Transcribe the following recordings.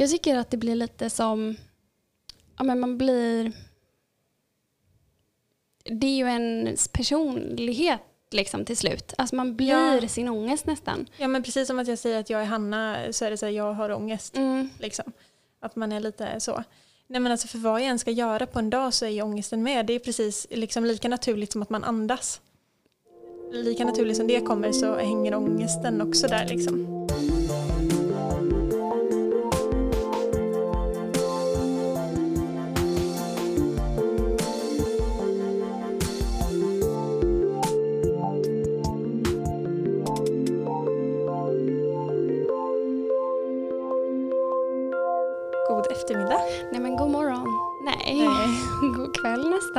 Jag tycker att det blir lite som, ja men man blir, det är ju ens personlighet liksom till slut. Alltså man blir Ja. sin ångest nästan. Ja men precis som att jag säger att jag är Hanna så är det så här, jag har ångest. Mm. Liksom. Att man är lite så. Nej men alltså för vad jag än ska göra på en dag så är ju ångesten med. Det är precis liksom lika naturligt som att man andas. Lika naturligt som det kommer så hänger ångesten också där liksom.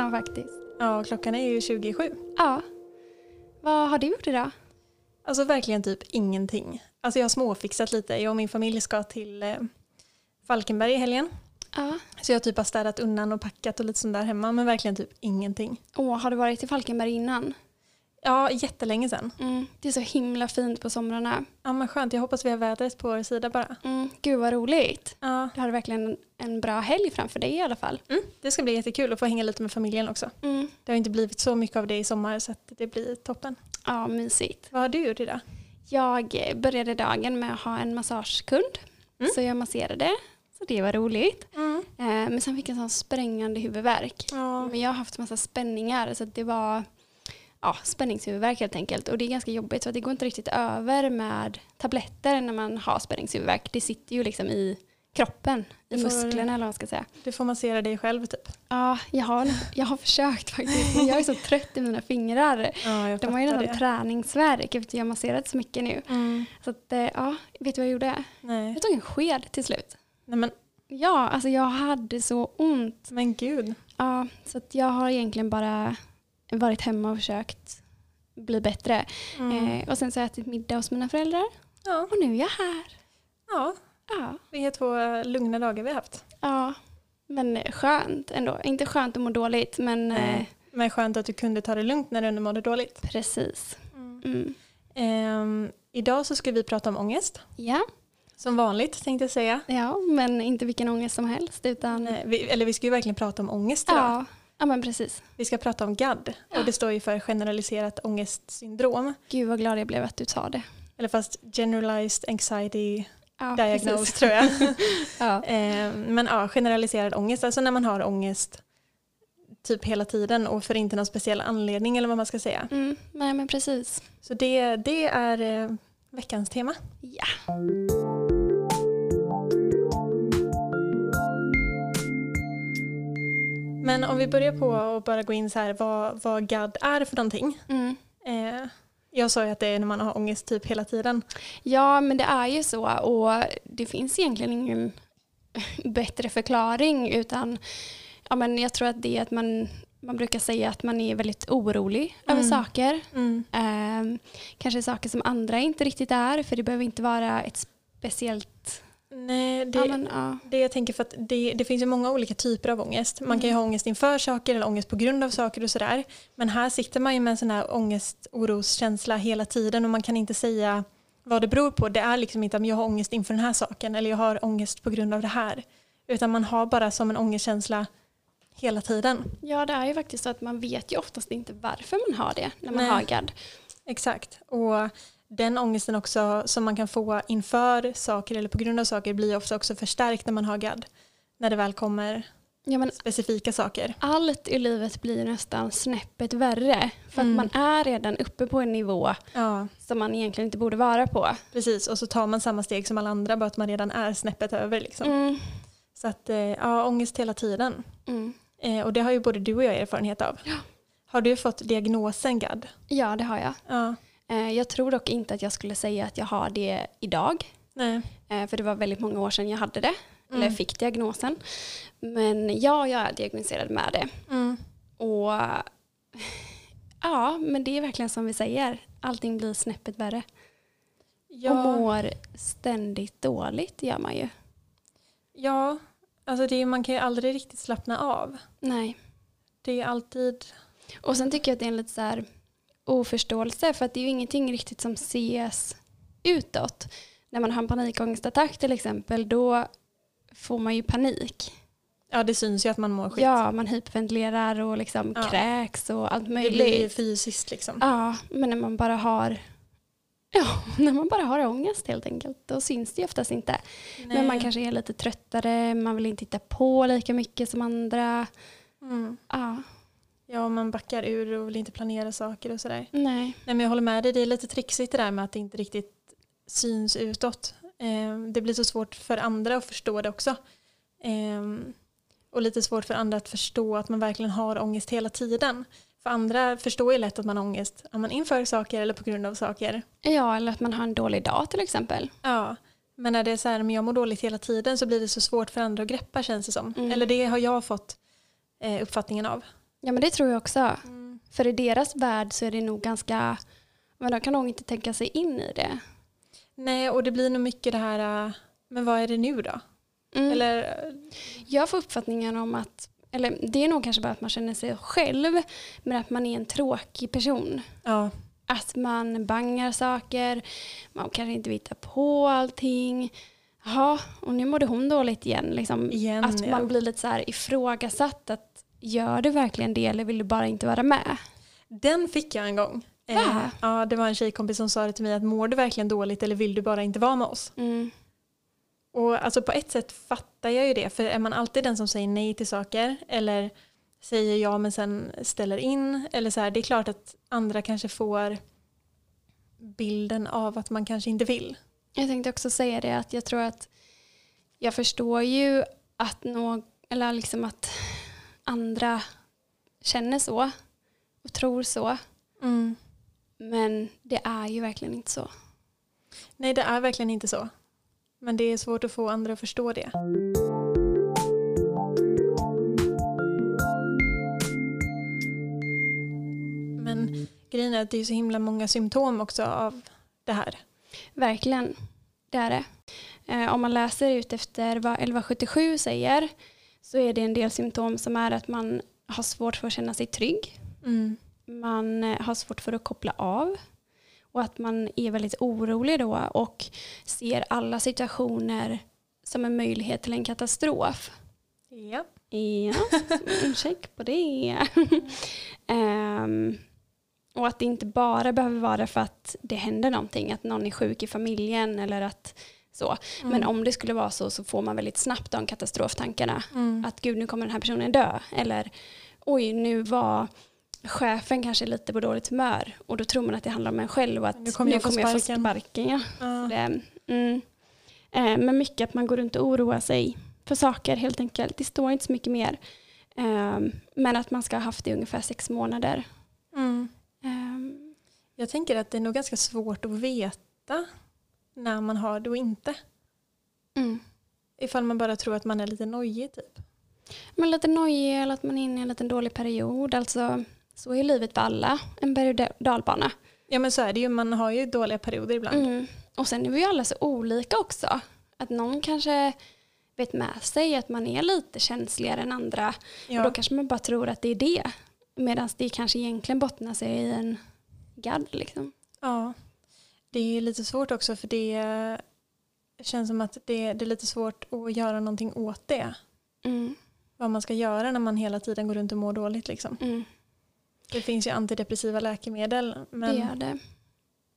Nästan faktiskt. Ja, klockan är ju 27. Ja. Vad har du gjort idag? Alltså verkligen typ ingenting. Alltså jag har småfixat lite. Jag och min familj ska till eh, Falkenberg i helgen. Ja. Så jag har typ har städat undan och packat och lite sånt där hemma. Men verkligen typ ingenting. Åh, har du varit i Falkenberg innan? Ja, jättelänge sedan. Mm. Det är så himla fint på somrarna. Ja men skönt. Jag hoppas vi har vädret på vår sida bara. Mm. Gud vad roligt. Ja, Du har verkligen en bra helg framför dig i alla fall. mm, det ska bli jättekul att få hänga lite med familjen också. Mm. Det har inte blivit så mycket av det i sommar så det blir toppen. Ja, mysigt. Vad har du gjort idag? Jag började dagen med att ha en massagekund. Mm. Så jag masserade. Så det var roligt. Mm. Eh, men sen fick jag en sån sprängande huvudvärk. Ja. Men jag har haft massa spänningar så det var ja, spänningshuvudvärk helt enkelt. Och det är ganska jobbigt för det går inte riktigt över med tabletter när man har spänningshuvudvärk. Det sitter ju liksom i kroppen, i får- musklerna eller vad man ska säga. Du får massera dig själv typ. Ja, jag har, jag har försökt faktiskt. Men jag är så trött i mina fingrar. Ja, De har ju nästan träningsvärk efter jag har masserat så mycket nu. Mm. Så att, eh, ja, vet du vad jag gjorde? Nej. Jag tog en sked till slut. Nej men, Ja, alltså jag hade så ont. men gud. Ja, så att jag har egentligen bara varit hemma och försökt bli bättre. Mm. Eh, och sen så har jag ätit middag hos mina föräldrar. Ja. Och nu är jag här. ja, Ja, är två lugna dagar vi har haft. ja. men skönt ändå. Inte skönt att må dåligt, men eh, Men skönt att du kunde ta det lugnt när du ändå mådde dåligt. precis. Mm. Ehm, idag så ska vi prata om ångest. Ja. Som vanligt tänkte jag säga. ja, men inte vilken ångest som helst. Utan, Nej, vi, eller vi ska ju verkligen prata om ångest idag. ja, ja, men precis. Vi ska prata om GAD och det står ju för generaliserat ångestsyndrom. Gud vad glad jag blev att du sa det. Eller fast generalized anxiety Ja, diagnos precis. tror jag. Ja. Ehm, men ja, generaliserad ångest, alltså när man har ångest typ hela tiden och för inte någon speciell anledning eller vad man ska säga. Mm, nej, men precis. Så det, det är eh, veckans tema. Ja. Men om vi börjar på att bara gå in så här vad, vad GAD är för någonting. Mm. Eh, jag sa ju att det är när man har ångest typ hela tiden. Ja, men det är ju så och det finns egentligen ingen bättre förklaring utan ja, men jag tror att det är att man, man brukar säga att man är väldigt orolig över Mm. saker. Mm. Ehm, kanske saker som andra inte riktigt är för det behöver inte vara ett speciellt... Nej, det, ja, men, ja. det jag tänker för att det, det finns ju många olika typer av ångest. Man kan ju ha ångest inför saker eller ångest på grund av saker och sådär. Men här sitter man ju med en sån här ångest, oroskänsla hela tiden och man kan inte säga vad det beror på. Det är liksom inte att jag har ångest inför den här saken eller jag har ångest på grund av det här. Utan man har bara som en ångestkänsla hela tiden. ja, det är ju faktiskt så att man vet ju oftast inte varför man har det när man Nej. har GAD. Exakt. Och den ångesten också som man kan få inför saker eller på grund av saker blir ofta också förstärkt när man har GAD. När det väl kommer Ja, specifika saker. allt i livet blir nästan snäppet värre för Mm. att man är redan uppe på en nivå Ja, som man egentligen inte borde vara på. precis. Och så tar man samma steg som alla andra bara att man redan är snäppet över. Liksom. Mm. Så att, eh, ja, ångest hela tiden. Mm. Eh, och det har ju både du och jag erfarenhet av. Har du fått diagnosen GAD? Ja, det har jag. Ja. Eh, Jag tror dock inte att jag skulle säga att jag har det idag. Nej. Eh, För det var väldigt många år sedan jag hade det. Mm. Eller fick diagnosen. Men ja, jag är diagnostiserad med det. Mm. Och ja, men det är verkligen som vi säger. Allting blir snäppet värre. Och Ja, mår ständigt dåligt gör man ju. ja. Alltså det man kan ju aldrig riktigt slappna av. Nej. Det är alltid... Och sen tycker jag att det är en lite så här oförståelse för att det är ju ingenting riktigt som ses utåt. När man har en panikångestattack till exempel då får man ju panik. Ja, det syns ju att man mår skit. Ja, man hyperventilerar och liksom Ja. kräks och allt det möjligt. blir fysiskt liksom. Ja, men när man bara har Ja, när man bara har ångest helt enkelt. Då syns det ju oftast inte. Men man kanske är lite tröttare, man vill inte titta på lika mycket som andra. Mm. Ja, Ja, man backar ur och vill inte planera saker och sådär. nej. Nej, men jag håller med dig, det är lite trixigt det där med att det inte riktigt syns utåt. Eh, det blir så svårt för andra att förstå det också. Eh, och lite svårt för andra att förstå att man verkligen har ångest hela tiden. För andra förstår ju lätt att man har ångest ja, men inför saker eller på grund av saker. Ja, eller att man har en dålig dag till exempel. Ja, men när det är så här, men jag mår dåligt hela tiden så blir det så svårt för andra att greppa känns det som. Mm. Eller det har jag fått eh, uppfattningen av. Ja, men det tror jag också. För i deras värld så är det nog ganska, men de kan nog inte tänka sig in i det. Nej, och det blir nog mycket det här, äh, men vad är det nu då? Mm. Eller, Jag får uppfattningen om att, eller det är nog kanske bara att man känner sig själv, men att man är en tråkig person. ja, Att man bangar saker, man kanske inte vill ta på allting. Jaha, och nu mådde hon dåligt igen. Liksom, igen. att ja. man blir lite så här ifrågasatt. Att gör du verkligen det eller vill du bara inte vara med? Den fick jag en gång. Eh, Va? ja, det var en tjejkompis som sa det till mig att mår du verkligen dåligt eller vill du bara inte vara med oss? Mm. Och alltså på ett sätt fattar jag ju det, för är man alltid den som säger nej till saker eller säger ja men sen ställer in eller så här, det är klart att andra kanske får bilden av att man kanske inte vill. Jag tänkte också säga det att jag tror att jag förstår ju att, nå, eller liksom att andra känner så och tror så. Men det är ju verkligen inte så. Nej, det är verkligen inte så. Men det är svårt att få andra att förstå det. Men grejen är att det är så himla många symptom också av det här. Verkligen, det är det. Eh, om man läser ut efter vad 1177 säger så är det en del symptom som är att man har svårt för att känna sig trygg. Man eh, har svårt för att koppla av och att man är väldigt orolig då och ser alla situationer som en möjlighet till en katastrof. Ja. Ja, mm, check på det. Ehm, och att det inte bara behöver vara för att det händer någonting, att någon är sjuk i familjen eller att så. Men om det skulle vara så så får man väldigt snabbt de katastroftankarna. Mm. Att gud nu kommer den här personen dö. Eller oj nu var chefen kanske lite på dåligt humör och då tror man att det handlar om en själv och att Nu kommer jag få få sparken. Ja. Ja. Det, mm. eh, men mycket att man går runt och oroar sig för saker helt enkelt. Det står inte så mycket mer. Eh, men att man ska ha haft det i ungefär sex månader. Mm. Eh, Jag tänker att det är nog ganska svårt att veta när man har det och inte. mm. Ifall man bara tror att man är lite nojig typ. Men lite nojig eller att man är inne i en liten dålig period. Alltså, så är livet för alla. En berg och dalbana. Ja men så är det ju, man har ju dåliga perioder ibland. Mm. Och sen är vi ju alla så olika också. Att någon kanske vet med sig att man är lite känsligare än andra. Ja. Och då kanske man bara tror att det är det. Medan det kanske egentligen bottnar sig i en gadd. Liksom. Ja, det är lite svårt också för det känns som att det, det är lite svårt att göra någonting åt det. Mm. Vad man ska göra när man hela tiden går runt och mår dåligt. Liksom. Mm. Det finns ju antidepressiva läkemedel, men Det gör det.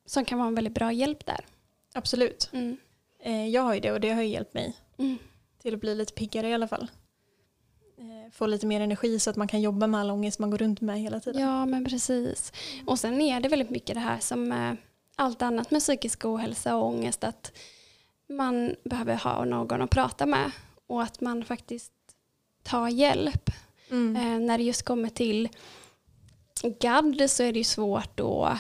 Som kan vara en väldigt bra hjälp där. absolut. Mm. Eh, jag har ju det och det har ju hjälpt mig Mm. till att bli lite piggare i alla fall. Eh, få lite mer energi så att man kan jobba med all ångest man går runt med hela tiden. Ja, men precis. Och sen är det väldigt mycket det här som eh, allt annat med psykisk ohälsa och ångest. Att man behöver ha någon att prata med. Och att man faktiskt tar hjälp. Mm. Eh, när det just kommer till GAD så är det ju svårt att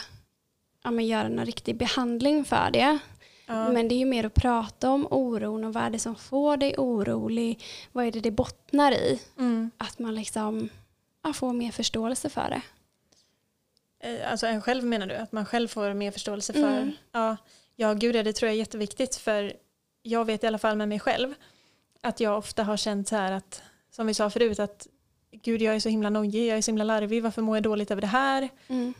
ja, men göra någon riktig behandling för det. Ja. Men det är ju mer att prata om oron och vad är det som får dig orolig. Vad är det det bottnar i? Mm. Att man liksom ja, får mer förståelse för det. Eh, Alltså en själv menar du? Att man själv får mer förståelse för? Mm. Ja, ja, gud ja, det tror jag är jätteviktigt för jag vet i alla fall med mig själv att jag ofta har känt så här att som vi sa förut att gud jag är så himla nojig, jag är så himla larvig, varför mår jag dåligt över det här? Mm.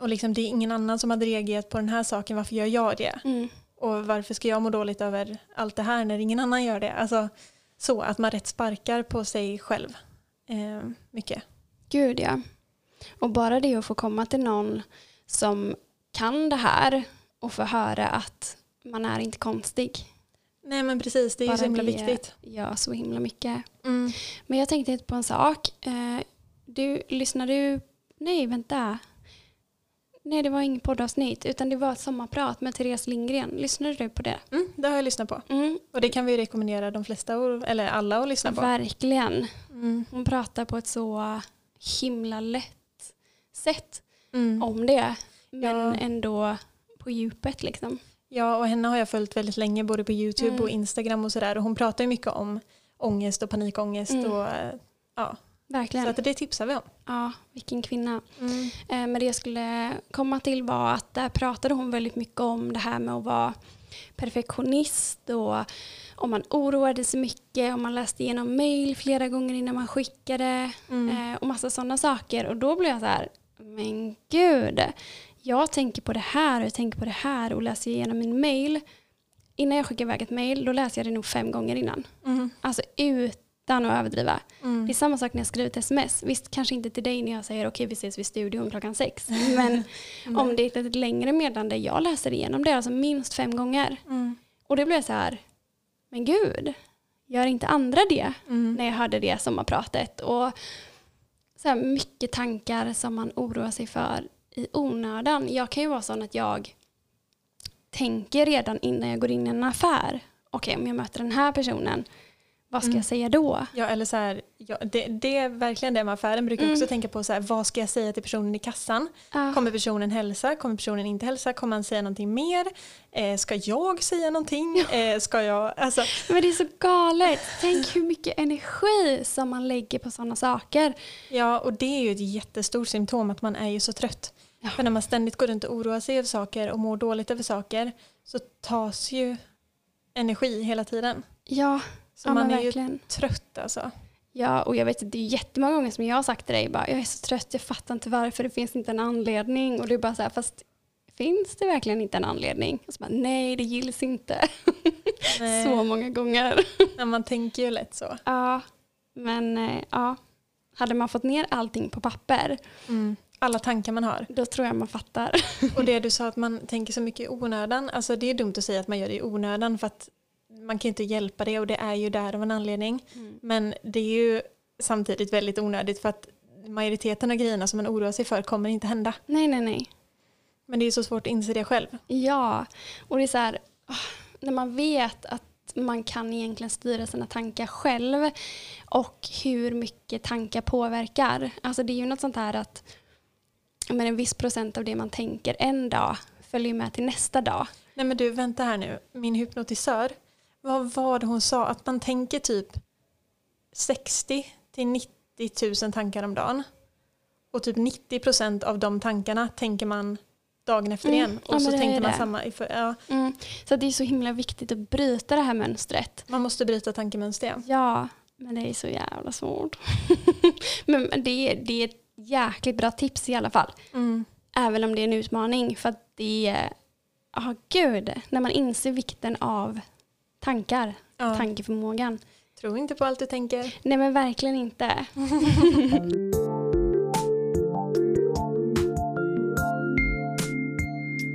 Och liksom det är ingen annan som hade reagerat på den här saken, varför gör jag det? Mm. Och varför ska jag må dåligt över allt det här när ingen annan gör det? Alltså så, att man rätt sparkar på sig själv eh, mycket. Gud ja. Och bara det att få komma till någon som kan det här och få höra att man är inte konstig. Nej men precis, det är ju så himla viktigt. gör så himla mycket. Mm. Men jag tänkte på en sak. Eh, Du, lyssnar du? Nej, vänta. Nej, det var inget poddavsnitt, utan det var ett sommarprat med Therese Lindgren. Lyssnade du på det? Mm, det har jag lyssnat på. Mm, Och det kan vi rekommendera de flesta, eller alla att lyssna på. verkligen. Mm. Hon pratar på ett så himla lätt sätt Mm. om det. Men Ja. ändå på djupet liksom. Ja, och henne har jag följt väldigt länge, både på YouTube Mm. och Instagram och sådär. Och hon pratar ju mycket om ångest och panikångest. Mm. Och, eh, ja. Verkligen. Så att det tipsar vi om. Ja, vilken kvinna. Mm. Eh, Men det jag skulle komma till var att där pratade hon väldigt mycket om det här med att vara perfektionist och om man oroade sig mycket, om man läste igenom mail flera gånger innan man skickade Mm. eh, och massa sådana saker. Och då blev jag så här, men gud, jag tänker på det här och jag tänker på det här och läser igenom min mail. Innan jag skickar iväg ett mail, då läser jag det nog fem gånger innan. Mm. Alltså utan att överdriva. Mm. Det är samma sak när jag skriver ett sms. Visst, kanske inte till dig när jag säger okej vi ses vid studion klockan sex. Men om det är ett lite längre meddelande, jag läser igenom det alltså minst fem gånger. Mm. Och det blev så här, men gud, gör inte andra det? Mm. När jag hörde det sommarpratet. Och så här mycket tankar som man oroar sig för i onödan. Jag kan ju vara sån att jag tänker redan innan jag går in i en affär. Okej, om jag möter den här personen, vad ska Mm. jag säga då? Ja, eller så här, ja, det, det är verkligen det med affären. Brukar Mm. också tänka på så här, vad ska jag säga till personen i kassan? Ja. Kommer personen hälsa? Kommer personen inte hälsa? Kommer han säga någonting mer? Eh, ska jag säga någonting? Eh, ska jag, alltså, Men det är så galet. Tänk hur mycket energi som man lägger på sådana saker. ja, och det är ju ett jättestort symptom att man är ju så trött. Ja. För när man ständigt går runt och oroar sig över saker och mår dåligt över saker så tas ju energi hela tiden. Ja, Så ja man är ju verkligen. trött alltså. Ja, och jag vet att det är jättemånga gånger som jag har sagt till dig bara, jag är så trött, jag fattar inte varför, det finns inte en anledning. Och du bara så här, fast finns det verkligen inte en anledning? Och så bara, nej, det gills inte. Så många gånger. Ja, man tänker ju lätt så. Ja, men eh, ja. Hade man fått ner allting på papper, Mm. Alla tankar man har. då tror jag man fattar. Och det du sa att man tänker så mycket i onödan, alltså det är dumt att säga att man gör det i onödan för att man kan inte hjälpa det och det är ju där av en anledning. Men det är ju samtidigt väldigt onödigt för att majoriteten av grejerna som man oroar sig för kommer inte hända. Nej, nej, nej. Men det är ju så svårt att inse det själv. Ja, och det är så här, ah, när man vet att man kan egentligen styra sina tankar själv och hur mycket tankar påverkar. Alltså det är ju något sånt här att men en viss procent av det man tänker en dag följer med till nästa dag. Nej men du, vänta här nu. Min hypnotisör, vad var det hon sa? Att man tänker typ 60 till 90 000 tankar om dagen. Och typ 90 procent av de tankarna tänker man dagen efter Mm, igen. ja, Och så det är tänker man det. samma. Ja, Mm. Så det är så himla viktigt att bryta det här mönstret. man måste bryta tankemönster. ja. Ja, men det är så jävla svårt. men det är, det är ett jäkligt bra tips i alla fall. Mm. Även om det är en utmaning. För att det är, ja gud, när man inser vikten av tankar, Ja. tankeförmågan. Tro inte på allt du tänker. Nej men verkligen inte.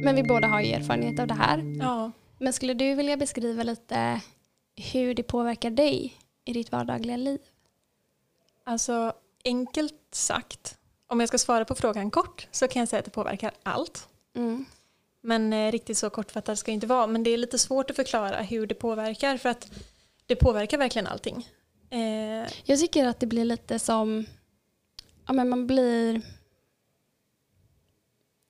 men vi båda har ju erfarenhet av det här. Ja. Men skulle du vilja beskriva lite hur det påverkar dig i ditt vardagliga liv? Alltså enkelt sagt, om jag ska svara på frågan kort så kan jag säga att det påverkar allt. Mm. Men eh, riktigt så kortfattat ska det inte vara. Men det är lite svårt att förklara hur det påverkar för att det påverkar verkligen allting. Eh, Jag tycker att det blir lite som, ja men man blir,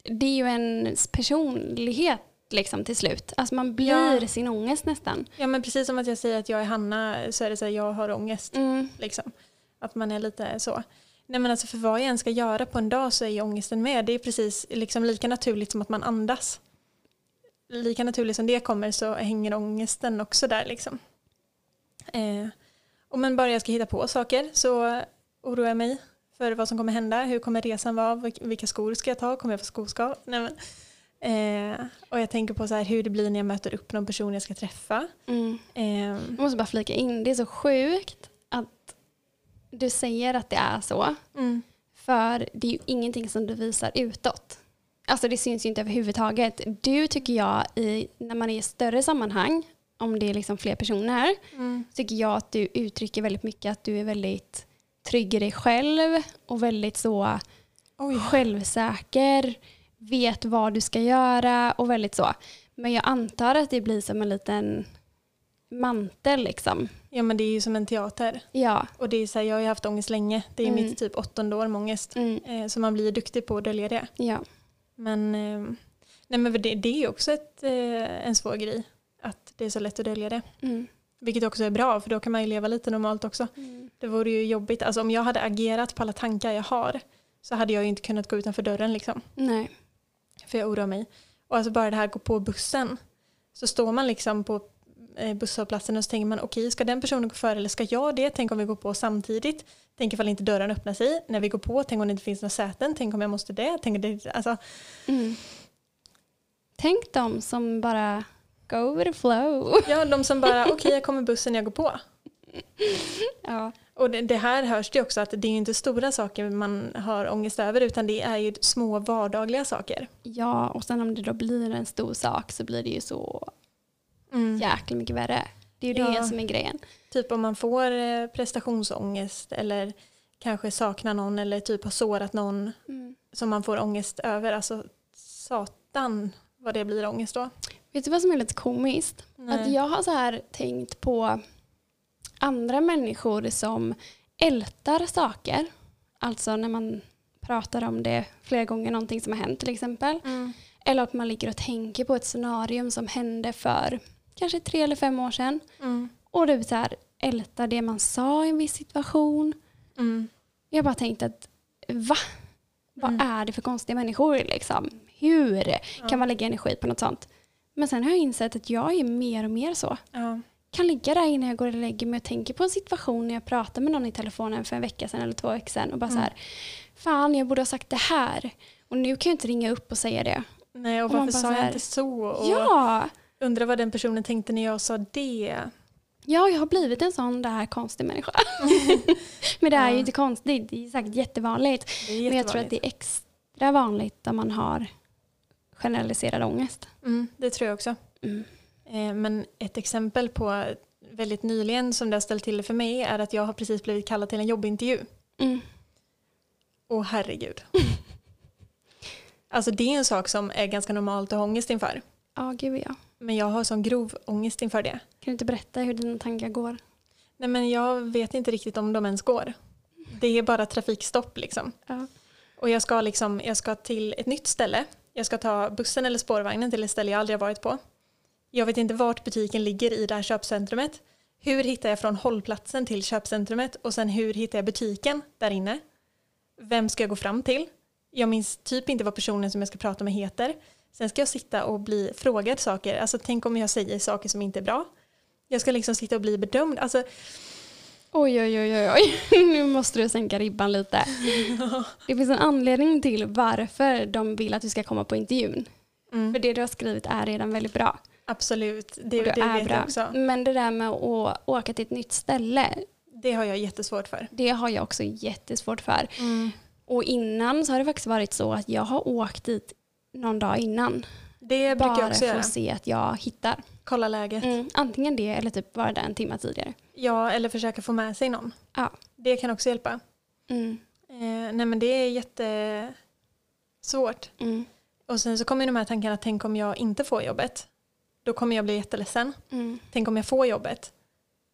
det är ju ens personlighet liksom till slut. Alltså man blir Ja. sin ångest nästan. ja men precis som att jag säger att jag är Hanna så är det så här, jag har ångest. Mm. Liksom. Att man är lite så. Nej men alltså för vad jag än ska göra på en dag så är ju ångesten med. Det är precis liksom lika naturligt som att man andas. Lika naturligt som det kommer så hänger ångesten också där liksom. Eh, och men bara jag ska hitta på saker så oroar jag mig för vad som kommer hända. Hur kommer resan vara? Vil- Vilka skor ska jag ta? Kommer jag få skoskav? Nej, men, Eh, och jag tänker på så här hur det blir när jag möter upp någon person jag ska träffa. Mm. Eh, Jag måste bara flika in, det är så sjukt du säger att det är så. mm, För det är ju ingenting som du visar utåt. Alltså det syns ju inte överhuvudtaget. Du tycker jag, i, när man är i större sammanhang, om det är liksom fler personer, mm, tycker jag att du uttrycker väldigt mycket att du är väldigt trygg i dig själv och väldigt så oj. självsäker, vet vad du ska göra och väldigt så. Men jag antar att det blir som en liten mantel liksom. Ja men det är ju som en teater. Ja. Och det är så här, jag har ju haft ångest länge. Det är Mm. mitt typ åttonde år med ångest. Mm. Eh, så man blir duktig på att dölja det. Ja. Men, eh, nej, men det, det är ju också ett, eh, en svår grej. Att det är så lätt att dölja det. Mm. Vilket också är bra för då kan man ju leva lite normalt också. Mm. Det vore ju jobbigt. Alltså om jag hade agerat på alla tankar jag har så hade jag ju inte kunnat gå utanför dörren liksom. Nej. För jag oroar mig. Och alltså bara det här gå på bussen. Så står man liksom på busshållplatsen och så tänker man okej ska den personen gå före eller ska jag det? Tänk om vi går på samtidigt. Tänk ifall inte dörren öppnar sig. När vi går på, tänk om det inte finns några säten. Tänk om jag måste det. Tänk det alltså, Mm. Tänk de som bara go with the flow. ja, de som bara okej jag kommer bussen jag går på. Ja. Och det, det här hörs det också att det är inte stora saker man har ångest över utan det är ju små vardagliga saker. ja, och sen om det då blir en stor sak så blir det ju så jäkla mycket värre. Det är ju Ja. det som är grejen. Typ om man får eh, prestationsångest eller kanske saknar någon eller typ har sårat någon Mm. som man får ångest över. Alltså satan vad det blir ångest då. Vet du vad som är lite komiskt? Nej. Att jag har så här tänkt på andra människor som ältar saker. Alltså när man pratar om det flera gånger, någonting som har hänt till exempel. Mm. Eller att man ligger och tänker på ett scenario som hände för kanske tre eller fem år sedan. Mm. Och du så här ältar det man sa i en viss situation. Mm. Jag bara tänkte att va? Vad Mm. är det för konstiga människor liksom? Hur Ja. kan man lägga energi på något sånt? Men sen har jag insett att jag är mer och mer så. Ja. Kan ligga där innan jag går och lägger mig och tänker på en situation när jag pratade med någon i telefonen för en vecka sedan eller två veckor sedan och bara Mm. så här, fan jag borde ha sagt det här. Och nu kan jag inte ringa upp och säga det. Nej och Och varför sa jag inte så? Och Ja, Undrar vad den personen tänkte när jag sa det. ja, jag har blivit en sån där konstig människa. Men det är ju inte konstigt, det är säkert jättevanligt. Det är Men jag tror att jättevanligt. det är extra vanligt om man har generaliserad ångest. mm, det tror jag också. Mm. Eh, Men ett exempel på väldigt nyligen som det har ställt till det för mig är att jag har precis blivit kallad till en jobbintervju. Mm. Åh herregud. alltså det är en sak som är ganska normalt att ha ångest inför. Ja, gud ja. Men jag har sån grov ångest inför det. Kan du inte berätta hur dina tankar går? Nej men jag vet inte riktigt om de ens går. Det är bara trafikstopp liksom. Ja. Och jag ska, liksom, jag ska till ett nytt ställe. Jag ska ta bussen eller spårvagnen till ett ställe jag aldrig har varit på. Jag vet inte vart butiken ligger i det här köpcentrumet. Hur hittar jag från hållplatsen till köpcentrumet och sen hur hittar jag butiken där inne? Vem ska jag gå fram till? Jag minns typ inte vad personen som jag ska prata med heter. Sen ska jag sitta och bli frågad saker. Alltså tänk om jag säger saker som inte är bra. Jag ska liksom sitta och bli bedömd. Alltså, Oj, oj, oj, oj, oj. Nu måste du sänka ribban lite. Det finns en anledning till varför de vill att du ska komma på intervjun. mm, För det du har skrivit är redan väldigt bra. absolut, det, det är vet bra. jag också. Men det där med att åka till ett nytt ställe, Det har jag jättesvårt för. det har jag också jättesvårt för. Och innan så har det faktiskt varit så att jag har åkt dit någon dag innan. Det brukar jag Bara också för göra. att se att jag hittar. Kolla läget. Mm, antingen det eller typ vara där en timme tidigare. Ja, eller försöka få med sig någon. Ja. Det kan också hjälpa. Mm, Eh, nej men det är jättesvårt. mm, Och sen så kommer de här tankarna, tänk om jag inte får jobbet. Då kommer jag bli jätteledsen. mm, Tänk om jag får jobbet.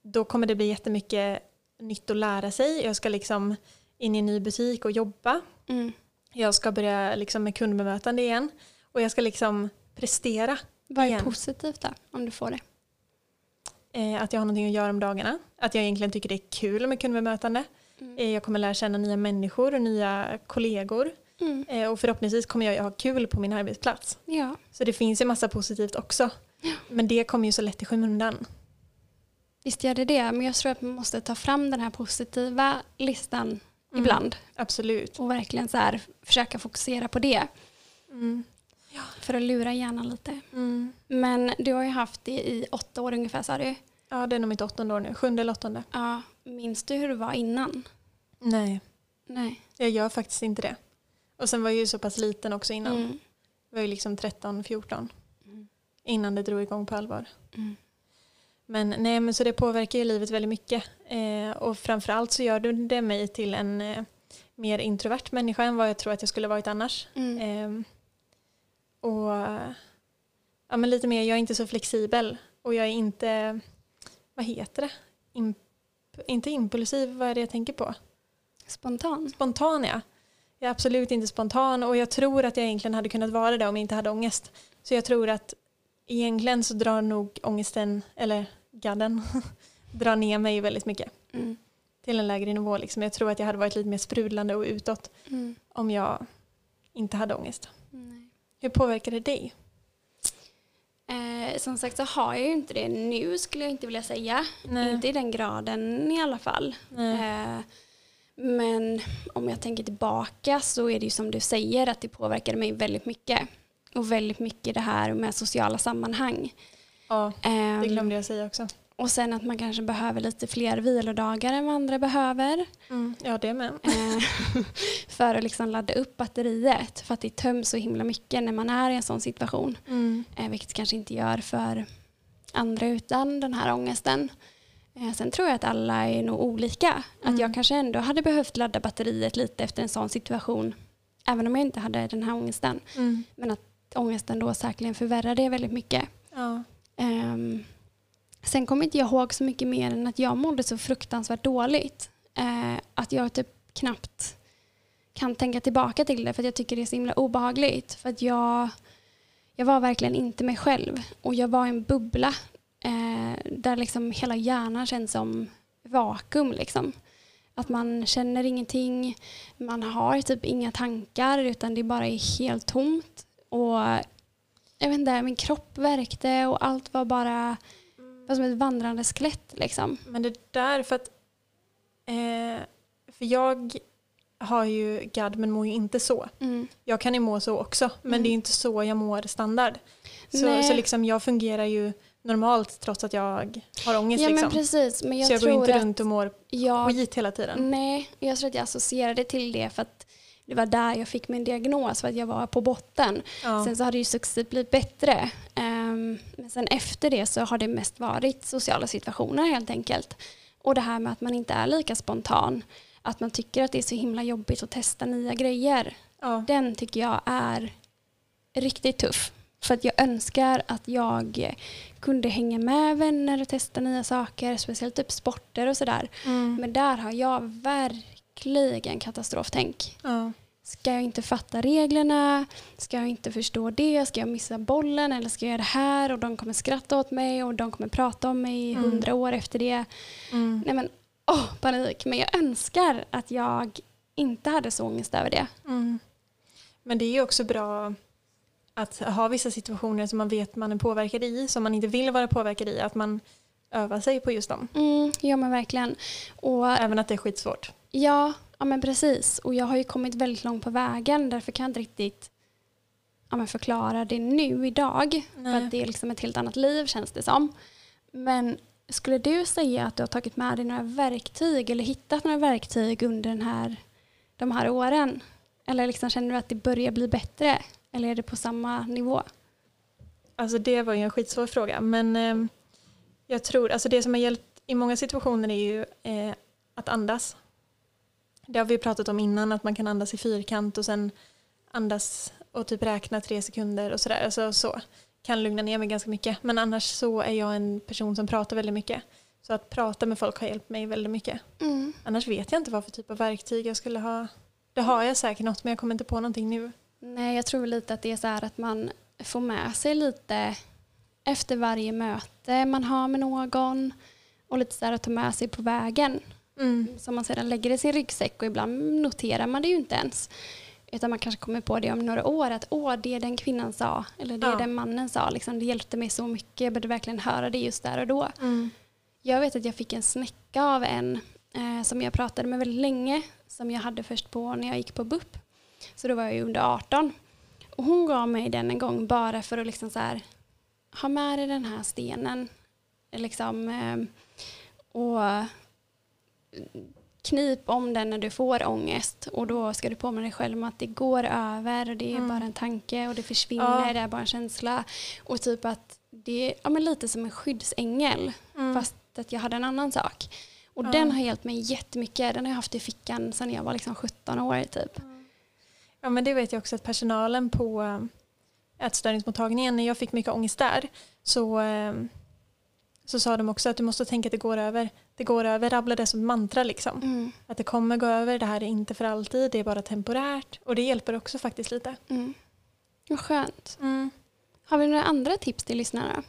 Då kommer det bli jättemycket nytt att lära sig. Jag ska liksom in i en ny butik och jobba. mm. Jag ska börja liksom med kundbemötande igen. Och jag ska liksom prestera. Vad är positivt då, om du får det? Eh, att jag har någonting att göra om dagarna. Att jag egentligen tycker det är kul med kundbemötande. Mm. Eh, jag kommer lära känna nya människor och nya kollegor. Mm. Eh, och förhoppningsvis kommer jag ha kul på min arbetsplats. Ja. Så det finns ju massa positivt också. Men det kommer ju så lätt i skymundan. Visst gör det det, men jag tror att man måste ta fram den här positiva listan Mm. ibland Absolut. och verkligen så här, försöka fokusera på det. Mm. För att lura hjärnan lite. Mm. Men du har ju haft det i åtta år ungefär sa du. Ja, det är nog mitt åttonde år nu. Sjunde eller åttonde. Ja, minns du hur det var innan? Nej, Nej. jag gör faktiskt inte det. Och sen var jag ju så pass liten också innan. Mm. Jag var ju liksom 13, 14. Mm. Innan det drog igång på allvar. Mm. Men nej, men så det påverkar ju livet väldigt mycket. Eh, och framförallt så gör det mig till en eh, mer introvert människa än vad jag tror att jag skulle varit annars. Mm. Eh, och ja, men lite mer, jag är inte så flexibel. Och jag är inte, vad heter det? Imp, inte impulsiv, vad är det jag tänker på? Spontan? Spontan ja. Jag är absolut inte spontan och jag tror att jag egentligen hade kunnat vara det om jag inte hade ångest. Så jag tror att egentligen så drar nog ångesten, eller gadden, drar ner mig väldigt mycket Mm. till en lägre nivå. Liksom. Jag tror att jag hade varit lite mer sprudlande och utåt Mm. om jag inte hade ångest. Nej. Hur påverkar det dig? Eh, som sagt så har jag ju inte det nu skulle jag inte vilja säga. Nej. Inte i den graden i alla fall. Eh, men om jag tänker tillbaka så är det ju som du säger att det påverkade mig väldigt mycket. Och väldigt mycket det här med sociala sammanhang. Ja, det Ehm, glömde jag säga också. och sen att man kanske behöver lite fler vilodagar än vad andra behöver. Mm. Ja, det med. Eh, för att liksom ladda upp batteriet. För att det töms så himla mycket när man är i en sån situation. Mm. Eh, vilket kanske inte gör för andra utan den här ångesten. Eh, sen tror jag att alla är nog olika. Att Mm. jag kanske ändå hade behövt ladda batteriet lite efter en sån situation. Även om jag inte hade den här ångesten. Mm. Men att ångesten då säkerligen förvärrade det väldigt mycket. Ja. Ehm, sen kommer inte jag ihåg så mycket mer än att jag mådde så fruktansvärt dåligt. Eh, att jag typ knappt kan tänka tillbaka till det för att jag tycker det är så himla obehagligt. För att jag, jag var verkligen inte mig själv och jag var i en bubbla eh, där liksom hela hjärnan känns som vakuum. Liksom. Att man känner ingenting, man har typ inga tankar utan det bara är helt tomt. Och jag vet inte, min kropp värkte och allt var bara var som ett vandrande skelett. Liksom. Men det där, för att eh, för jag har ju GAD men mår ju inte så. Mm. Jag kan ju må så också, men Mm. det är inte så jag mår standard. Så, Nej. så liksom jag fungerar ju normalt trots att jag har ångest. Ja men liksom. precis, men jag så jag går inte runt och mår skit hela tiden. nej, jag tror att jag associerade till det för att det var där jag fick min diagnos för att jag var på botten. Ja. Sen så har det ju successivt blivit bättre. Ehm, men sen efter det så har det mest varit sociala situationer helt enkelt. Och det här med att man inte är lika spontan. Att man tycker att det är så himla jobbigt att testa nya grejer. Ja. Den tycker jag är riktigt tuff. För att jag önskar att jag kunde hänga med vänner och testa nya saker, speciellt typ sporter och sådär. Mm. Men där har jag verkligen katastroftänk. Ja. Ska jag inte fatta reglerna? Ska jag inte förstå det? Ska jag missa bollen eller ska jag göra det här? Och de kommer skratta åt mig och de kommer prata om mig i Mm. hundra år efter det. Mm. Nej men, åh, panik. Men jag önskar att jag inte hade så ångest över det. Mm. Men det är ju också bra att ha vissa situationer som man vet man är påverkad i, som man inte vill vara påverkad i, att man övar sig på just dem. Mm, ja men verkligen. Och Även att det är skitsvårt. Ja, ja men precis. Och jag har ju kommit väldigt långt på vägen. Därför kan jag inte riktigt ja, men förklara det nu idag. För Nej. att det är liksom ett helt annat liv känns det som. Men skulle du säga att du har tagit med dig några verktyg eller hittat några verktyg under den här, de här åren? Eller liksom känner du att det börjar bli bättre? Eller är det på samma nivå? Alltså det var ju en skitsvår fråga, men eh, jag tror, alltså det som har hjälpt i många situationer är ju eh, att andas. Det har vi pratat om innan, att man kan andas i fyrkant och sen andas och typ räkna tre sekunder och sådär. Alltså så kan lugna ner mig ganska mycket. Men annars så är jag en person som pratar väldigt mycket. Så att prata med folk har hjälpt mig väldigt mycket. Mm. Annars vet jag inte vad för typ av verktyg jag skulle ha. Det har jag säkert något men jag kommer inte på någonting nu. Nej, jag tror lite att det är så här att man får med sig lite efter varje möte man har med någon och lite så här att ta med sig på vägen. Mm. Som man sedan lägger i sin ryggsäck och ibland noterar man det ju inte ens. Utan man kanske kommer på det om några år att åh, det den kvinnan sa eller det Ja. den mannen sa. Liksom, det hjälpte mig så mycket, jag började verkligen höra det just där och då. Mm. Jag vet att jag fick en snäcka av en eh, som jag pratade med väldigt länge. Som jag hade först på när jag gick på BUP. Så då var jag under 18. och hon gav mig den en gång bara för att liksom så här, ha med dig den här stenen. Liksom, eh, och knip om den när du får ångest och då ska du påminna dig själv om att det går över och det är Mm. bara en tanke och det försvinner, Ja. det är bara en känsla. Och typ att det är ja, men lite som en skyddsängel Mm. fast att jag hade en annan sak. Och Ja. den har hjälpt mig jättemycket. Den har jag haft i fickan sedan jag var liksom 17 år typ. Ja men det vet jag också att personalen på äh, ätstörningsmottagningen, när jag fick mycket ångest där, så, eh, så sa de också att du måste tänka att det går över. Det går över, rabbla det som ett mantra liksom. Mm. Att det kommer gå över, det här är inte för alltid, det är bara temporärt. Och det hjälper också faktiskt lite. Mm. Vad skönt. Har vi några andra tips till lyssnarna?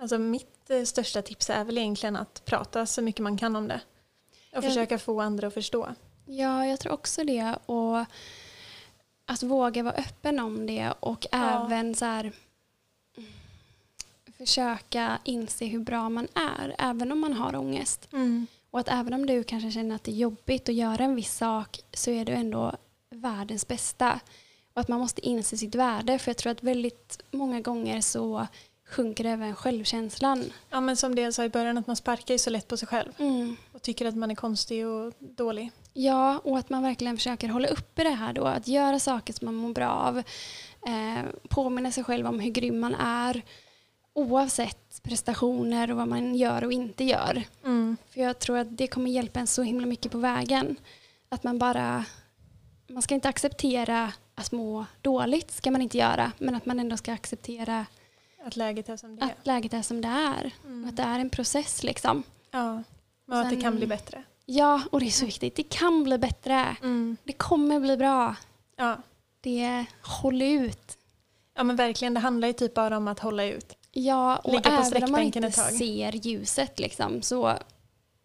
Alltså mitt eh, största tips är väl egentligen att prata så mycket man kan om det. Och Ja. försöka få andra att förstå. Ja, jag tror också det. Och att våga vara öppen om det och Ja. även så här försöka inse hur bra man är, även om man har ångest. Och att även om du kanske känner att det är jobbigt att göra en viss sak så är du ändå världens bästa. Och att man måste inse sitt värde för jag tror att väldigt många gånger så sjunker även självkänslan. Ja men som det jag sa i början, att man sparkar ju så lätt på sig själv. Mm. Och tycker att man är konstig och dålig. Ja, och att man verkligen försöker hålla uppe det här då. Att göra saker som man mår bra av. Eh, påminna sig själv om hur grym man är. Oavsett prestationer och vad man gör och inte gör. För jag tror att det kommer hjälpa en så himla mycket på vägen. Att man bara... Man ska inte acceptera att må dåligt, ska man inte göra. Men att man ändå ska acceptera Att läget är som det är. att läget är som det är. Mm. Och att det är en process liksom. Ja, och att det kan bli bättre. Ja, och det är så viktigt. Det kan bli bättre. Det kommer bli bra. Ja. Det håll ut. ja, men verkligen. Det handlar ju typ bara om att hålla ut. Ja, och Ligga även om man inte ser ljuset liksom, så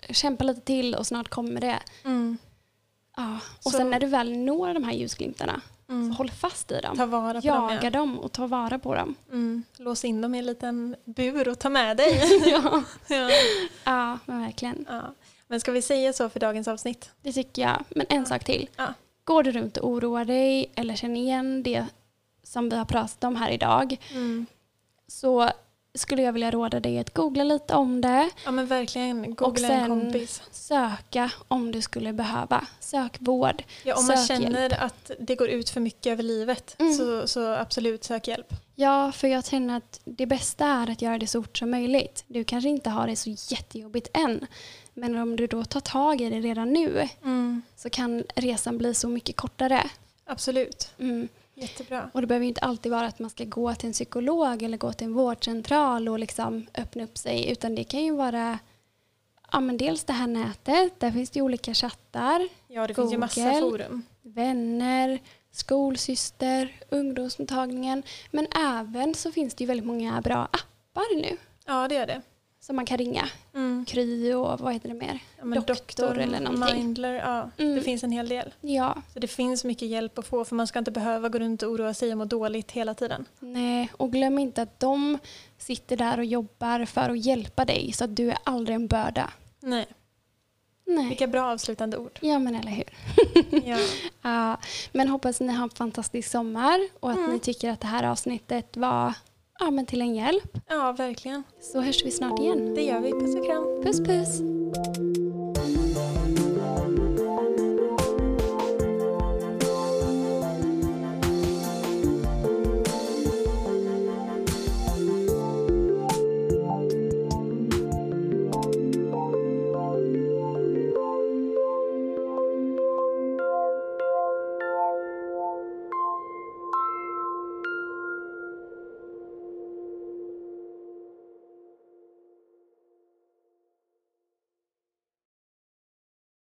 kämpa lite till och snart kommer det. Ja. Och Så- sen när du väl når de här ljusglimtarna, så Mm. håll fast i dem. Ta vara på Jaga dem. Ja. dem och ta vara på dem. Mm. Lås in dem i en liten bur och ta med dig. ja. ja. ja, men verkligen. Ja. Men ska vi säga så för dagens avsnitt? Det tycker jag. Men en sak till. Går du runt och oroar dig eller känner igen det som vi har pratat om här idag så skulle jag vilja råda dig att googla lite om det. Ja men verkligen. Googla sen- en kompis. Söka om du skulle behöva. Sök vård. Ja, om man känner att det går ut för mycket över livet Mm. så, så absolut sök hjälp. Ja, för jag känner att det bästa är att göra det så fort som möjligt. Du kanske inte har det så jättejobbigt än. Men om du då tar tag i det redan nu så kan resan bli så mycket kortare. Absolut. Mm. Jättebra. Och det behöver inte alltid vara att man ska gå till en psykolog eller gå till en vårdcentral och liksom öppna upp sig. Utan det kan ju vara ja, men dels det här nätet. Där finns det olika chattar. Ja det finns ju massa Google. forum. Vänner, skolsyster, ungdomsmottagningen. Men även så finns det ju väldigt många bra appar nu. Ja det är det. Som man kan ringa. Mm. Kry och vad heter det mer? Ja, men Doktor eller någonting. Mindler, ja. Mm. Det finns en hel del. Ja, Så det finns mycket hjälp att få för man ska inte behöva gå runt och oroa sig och må dåligt hela tiden. nej. Och glöm inte att de sitter där och jobbar för att hjälpa dig. Så att du är aldrig en börda. Nej, Nej. vilka bra avslutande ord. Ja men eller hur. Ja. Ja, men hoppas ni har en fantastisk sommar och att Mm. ni tycker att det här avsnittet var ja, men till en hjälp. ja, verkligen. Så hörs vi snart igen. Det gör vi. Puss och kram. Puss puss!